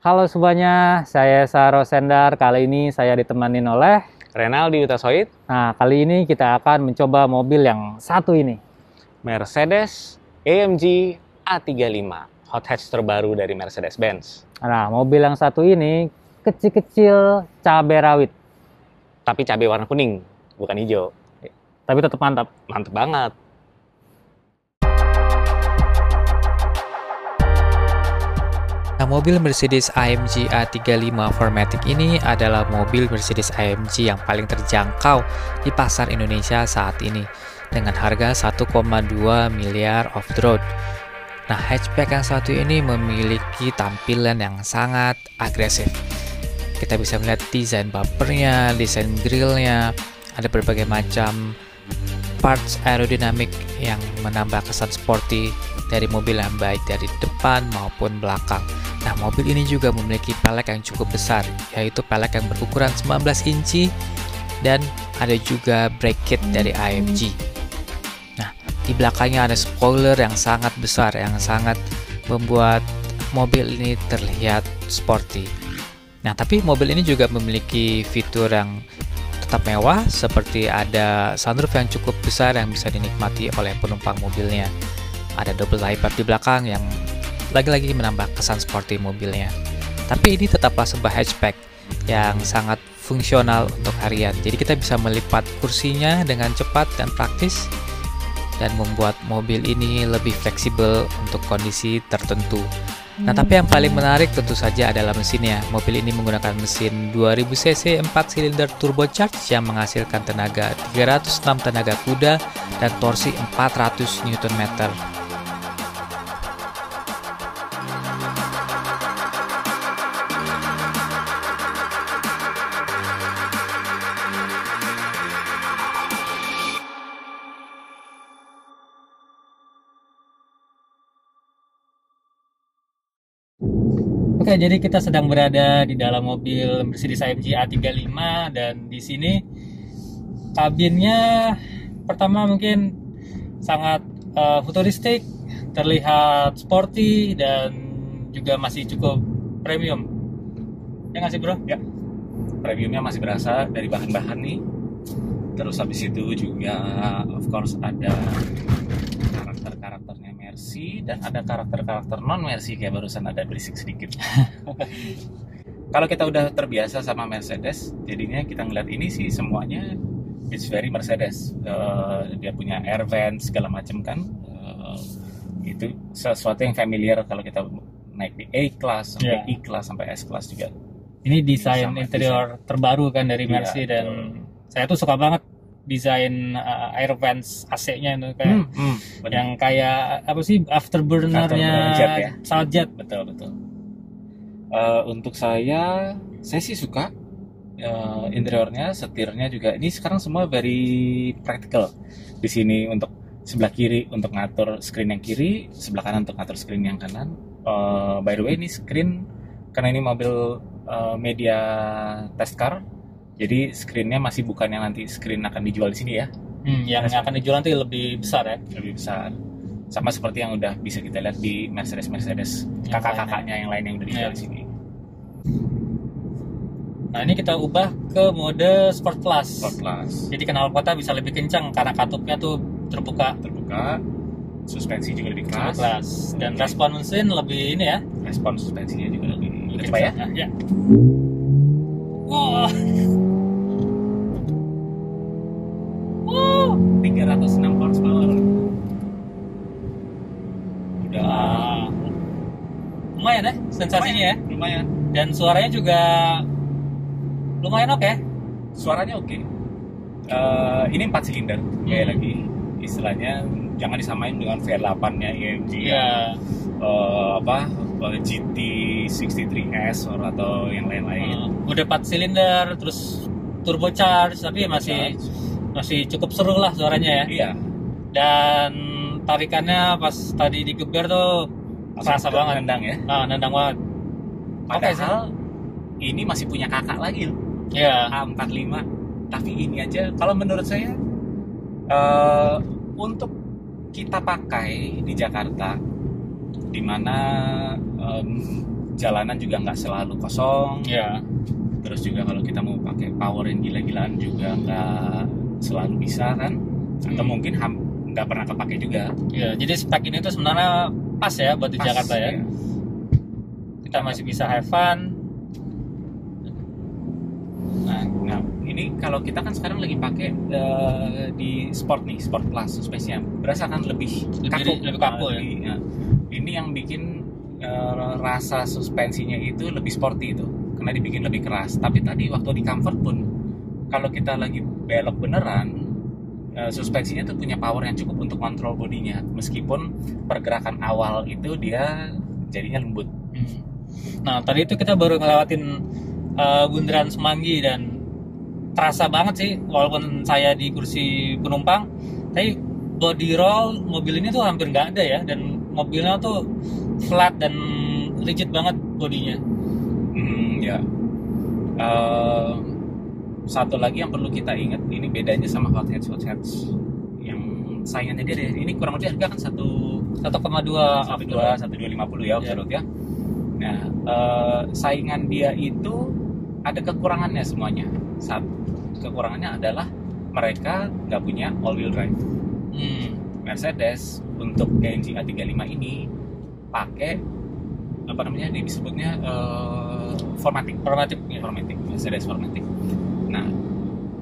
Halo semuanya, saya Saro Sendar. Kali ini saya ditemanin oleh Renaldi Utasoid, Nah, kali ini kita akan mencoba mobil yang satu ini. Mercedes AMG A35, hot hatch terbaru dari Mercedes-Benz. Nah, mobil yang satu ini kecil-kecil cabai rawit, Tapi cabai warna kuning, bukan hijau. tapi tetap mantap. Mantep banget. Nah, mobil Mercedes AMG A35 4MATIC ini adalah mobil Mercedes AMG yang paling terjangkau di pasar Indonesia saat ini dengan harga 1,2 miliar off the road. Nah, hatchback yang satu ini memiliki tampilan yang sangat agresif. Kita bisa melihat desain bumpernya, desain grillnya, ada berbagai macam parts aerodinamik yang menambah kesan sporty dari mobil yang baik dari depan maupun belakang. Nah, mobil ini juga memiliki pelek yang cukup besar, yaitu pelek yang berukuran 19 inci dan ada juga brake kit dari AMG. Nah, di belakangnya ada spoiler yang sangat besar yang sangat membuat mobil ini terlihat sporty. Nah, tapi mobil ini juga memiliki fitur yang tetap mewah seperti ada sunroof yang cukup besar yang bisa dinikmati oleh penumpang mobilnya. Ada double wiper di belakang yang lagi-lagi menambah kesan sporty mobilnya. Tapi ini tetaplah sebuah hatchback yang sangat fungsional untuk harian. Jadi kita bisa melipat kursinya dengan cepat dan praktis dan membuat mobil ini lebih fleksibel untuk kondisi tertentu. Nah, tapi yang paling menarik tentu saja adalah mesinnya. Mobil ini menggunakan mesin 2000 cc 4 silinder turbocharged yang menghasilkan tenaga 306 tenaga kuda dan torsi 400 Nm. Oke, jadi kita sedang berada di dalam mobil Mercedes AMG A35 dan di sini kabinnya pertama mungkin sangat eh, futuristik, terlihat sporty dan juga masih cukup premium. Ya nggak sih bro? Ya. Premiumnya masih berasa dari bahan-bahan nih. Terus habis itu juga of course ada Mercy dan ada karakter-karakter non Mercy kayak barusan ada berisik sedikit. Kalau kita udah terbiasa sama Mercedes, jadinya kita ngeliat ini sih semuanya it's very Mercedes. Eh, dia punya air vent segala macam kan. Eh, itu sesuatu yang familiar kalau kita naik di A class sampai Iya. E class sampai S class juga. Ini desain interior terbaru kan dari Iya, Mercy dan betul. saya tuh suka banget desain uh, air vents AC-nya itu kayak Hmm, hmm, yang kayak apa sih afterburner-nya Afterburner jet ya? pesawat jet. betul betul. Eh, untuk saya saya sih suka eh, interiornya setirnya juga. Ini sekarang semua very practical. Di sini untuk sebelah kiri untuk ngatur screen yang kiri sebelah kanan untuk ngatur screen yang kanan. Eh, by the way ini screen karena ini mobil eh, media test car jadi screennya masih bukan yang nanti screen akan dijual di sini ya Hmm, yang akan dijual nanti lebih besar ya. lebih besar sama seperti yang udah bisa kita lihat di Mercedes Mercedes Yang kakak-kakaknya yang lain yang udah dijual Iya. di sini Nah ini kita ubah ke mode Sport Plus. Sport Plus Jadi knalpotnya bisa lebih kencang karena katupnya tuh terbuka. terbuka suspensi juga lebih keras Plus. Dan Oke. respon mesin lebih ini ya. respon suspensinya juga lebih lebih cepat ya ya. Wah. Wah. 306 horsepower udah. Lumayan ya sensasinya ya. lumayan Dan suaranya juga lumayan oke. suaranya oke Eh, ini 4 silinder Hmm. lagi istilahnya jangan disamain dengan V8 nya IMG Iya. eh, apa eh, GT 63S or atau yang lain-lain Uh, udah 4 silinder terus turbocharge tapi masih masih cukup seru lah suaranya ya. iya Dan tarikannya pas tadi digeber tuh Kerasa banget. nendang ya ah, nendang banget. Sih. padahal ini masih punya kakak lagi loh Iya. A45 tapi ini aja kalau menurut saya eh, untuk kita pakai di Jakarta di mana em, jalanan juga nggak selalu kosong ya terus juga kalau kita mau pakai power yang gila-gilaan juga nggak selalu bisa kan atau Hmm. mungkin nggak pernah kepake juga ya jadi spek ini tuh sebenarnya pas ya buat di Pas, Jakarta ya ya. kita masih bisa have fun Nah, nah, ini kalau kita kan sekarang lagi pakai eh, di sport nih, sport plus suspensinya berasa kan lebih Lebih- kaku, lebih kaku ya? Lebih, ya. Ini yang bikin eh, rasa suspensinya itu lebih sporty itu, karena dibikin lebih keras. Tapi tadi waktu di comfort pun, kalau kita lagi belok beneran, eh, suspensinya tuh punya power yang cukup untuk kontrol bodinya, meskipun pergerakan awal itu dia jadinya lembut. Hmm. Nah, tadi itu kita baru ngelewatin uh, bundaran Semanggi dan terasa banget sih walaupun saya di kursi penumpang, tapi body roll mobil ini tuh hampir nggak ada ya dan mobilnya tuh flat dan rigid banget bodinya. Hmm, ya. Eh, satu lagi yang perlu kita ingat, ini bedanya sama hot hatch hot hatch yang saingannya dia deh. Ini kurang lebih harga kan satu 1,2 satu dua satu dua lima puluh ya, Ya. Absolut ya. Nah, eh, saingan dia itu ada kekurangannya semuanya. Satu kekurangannya adalah mereka nggak punya all wheel drive. Hmm. Mercedes untuk AMG A35 ini pakai apa namanya disebutnya eh, formatic Formatic ya. formatic Mercedes formatic nah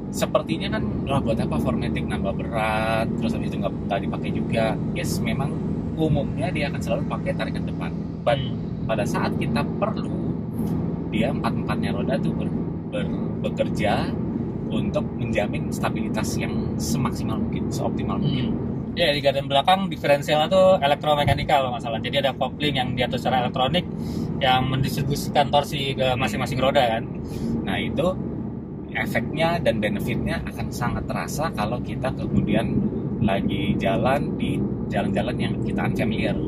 sepertinya kan wah buat apa formatic nambah berat terus habis itu nggak tadi pakai juga yes memang umumnya dia akan selalu pakai tarikan depan but Hmm. pada saat kita perlu dia empat empatnya roda tuh ber, ber- bekerja untuk menjamin stabilitas yang semaksimal mungkin seoptimal mungkin Hmm. Ya di garden belakang diferensialnya tuh elektromekanikal kalau nggak salah. Jadi ada kopling yang diatur secara elektronik yang mendistribusikan torsi ke masing-masing roda kan. Nah itu efeknya dan benefitnya akan sangat terasa kalau kita kemudian lagi jalan di jalan-jalan yang kita unfamiliar.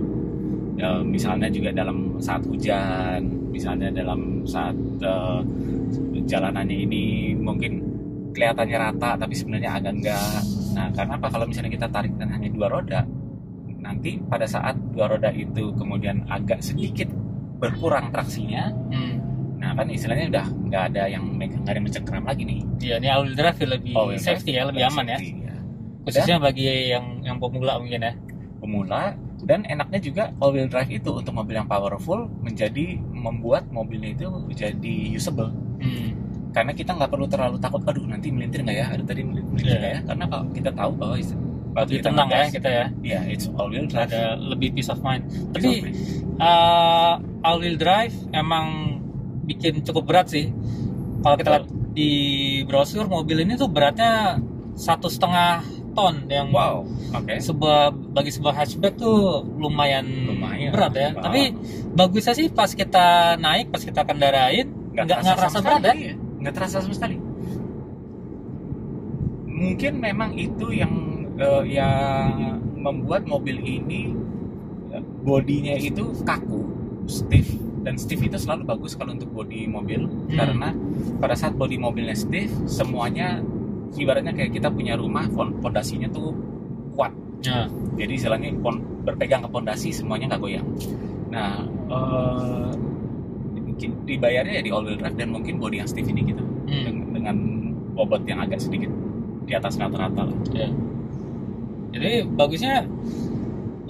Ya, misalnya juga dalam saat hujan, misalnya dalam saat eh, jalanannya ini mungkin kelihatannya rata tapi sebenarnya agak enggak. Nah karena apa kalau misalnya kita tarik dan hanya dua roda, nanti pada saat dua roda itu kemudian agak sedikit berkurang traksinya, Hmm. Nah kan istilahnya udah nggak ada yang nggak ada yang mencengkeram lagi nih. Ya ini all drive lebih All wheel drive, safety ya, lebih aman ya. Safety, ya. Khususnya bagi yang yang pemula mungkin ya. Pemula dan enaknya juga all wheel drive itu untuk mobil yang powerful menjadi membuat mobilnya itu jadi usable. Hmm. Karena kita nggak perlu terlalu takut, aduh nanti melintir nggak ya, aduh tadi melintir Iya. nggak ya? Karena kalau kita tahu bahwa Lebih kita tenang ya kita ya. Iya, it's all wheel drive. Ada lebih peace of mind. Peace of Tapi mind. uh, all wheel drive emang bikin cukup berat sih. Kalau kita lihat di brosur mobil ini tuh beratnya satu setengah ton yang wow, oke. sebuah bagi sebuah hatchback tuh lumayan, Lumayan. berat ya. Wow. Tapi bagusnya sih pas kita naik, pas kita kendarain nggak nggak kerasa sama berat ya. iya. nggak terasa sama sekali mungkin memang itu yang eh, yang membuat mobil ini eh, bodinya itu kaku stiff dan stiff itu selalu bagus kalau untuk bodi mobil Hmm. karena pada saat bodi mobilnya stiff semuanya ibaratnya kayak kita punya rumah fon- fondasinya tuh kuat Ya. jadi istilahnya berpegang ke pondasi semuanya nggak goyang nah di- dibayarnya ya di all wheel drive dan mungkin body yang stiff ini gitu Hmm. dengan, dengan bobot yang agak sedikit di atas rata-rata lah Ya. Jadi bagusnya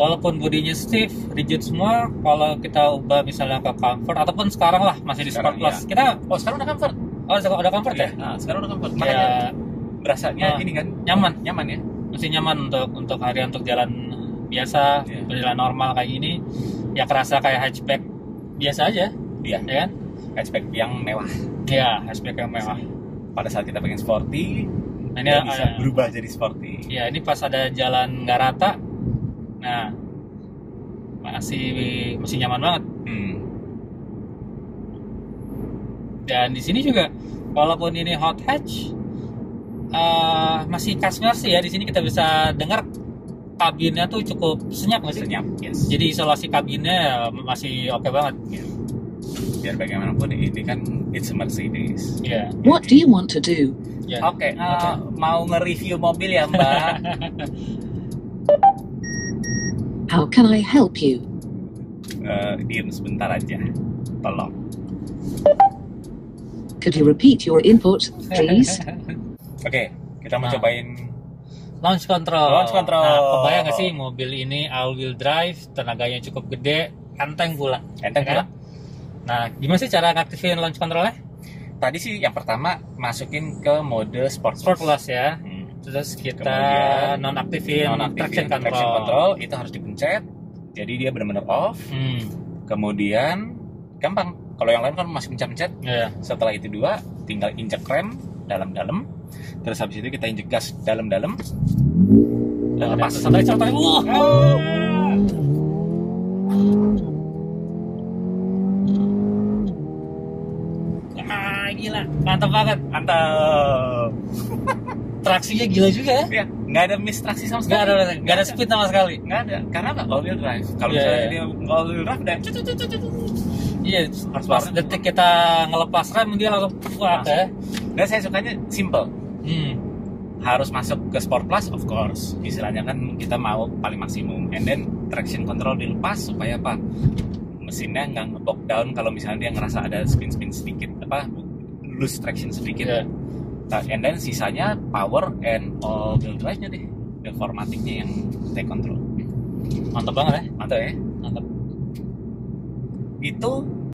walaupun bodinya stiff, rigid semua, kalau kita ubah misalnya ke comfort ataupun sekarang lah masih di Sekarang, sport plus, kita oh sekarang udah comfort oh udah udah comfort ya? nah, sekarang udah comfort makanya Ya berasanya Ah. ini kan nyaman, nyaman ya masih nyaman untuk untuk hari untuk jalan biasa, Iya. berjalan normal kayak gini, ya kerasa kayak hatchback biasa aja, Iya. ya kan? hatchback yang mewah Ya hatchback yang mewah. pada saat kita pengen sporty Nah, ini dia bisa ada- berubah jadi sporty Ya ini pas ada jalan nggak rata, nah masih masih nyaman banget. hmm. Dan di sini juga walaupun ini hot hatch eh, masih Cashmere sih ya di sini kita bisa dengar kabinnya tuh cukup senyap nggak sih? senyap yes Jadi isolasi kabinnya masih oke banget. biar bagaimanapun ini kan it's a Mercedes Iya. What do you want to do? Ya. Oke, eh, mau nge-review mobil ya Mbak? How can I help you? Eh, diem sebentar aja. tolong. Could you repeat your input, please? Oke, kita mau Nah. cobain Launch control. Launch control. Nah, kebayang nggak sih mobil ini all wheel drive, tenaganya cukup gede, enteng pula. enteng ya kan? kan? Nah, gimana sih cara ngaktifin launch controlnya? Tadi sih yang pertama masukin ke mode sport. Sport plus ya. Hmm. Terus kita Kemudian, nonaktifin Nonaktifin traction control. traction control itu harus dipencet. Jadi dia benar-benar off. Hmm, Kemudian gampang. Kalau yang lain kan masih pencet-pencet. ya. Setelah itu dua, tinggal injek rem dalam-dalam. Terus habis itu kita injek gas dalam-dalam. Dan lepas. Sampai. Wah. Ah, gila. Mantap banget. Mantap. Traksinya gila juga ya. Ya, nggak ada miss traksi sama sekali. Nggak ada, nggak ada speed sama sekali. Nggak ada. Karena apa? All wheel drive. Kalau Iya, misalnya iya. dia all wheel drive udah cut, cut, cut, cut. Iya, Harus pas banget. detik kita ngelepas rem dia langsung kuat ya. Dan saya sukanya simple. Hmm. Harus masuk ke Sport Plus, of course. Istilahnya kan kita mau paling maksimum. And then traction control dilepas supaya apa? Mesinnya nggak ngebok down kalau misalnya dia ngerasa ada spin-spin sedikit apa loose traction sedikit. Iya. Nah, and then sisanya power and all wheel drive-nya deh. The formatiknya yang take control. Mantap banget ya. Mantap ya? Mantap. Itu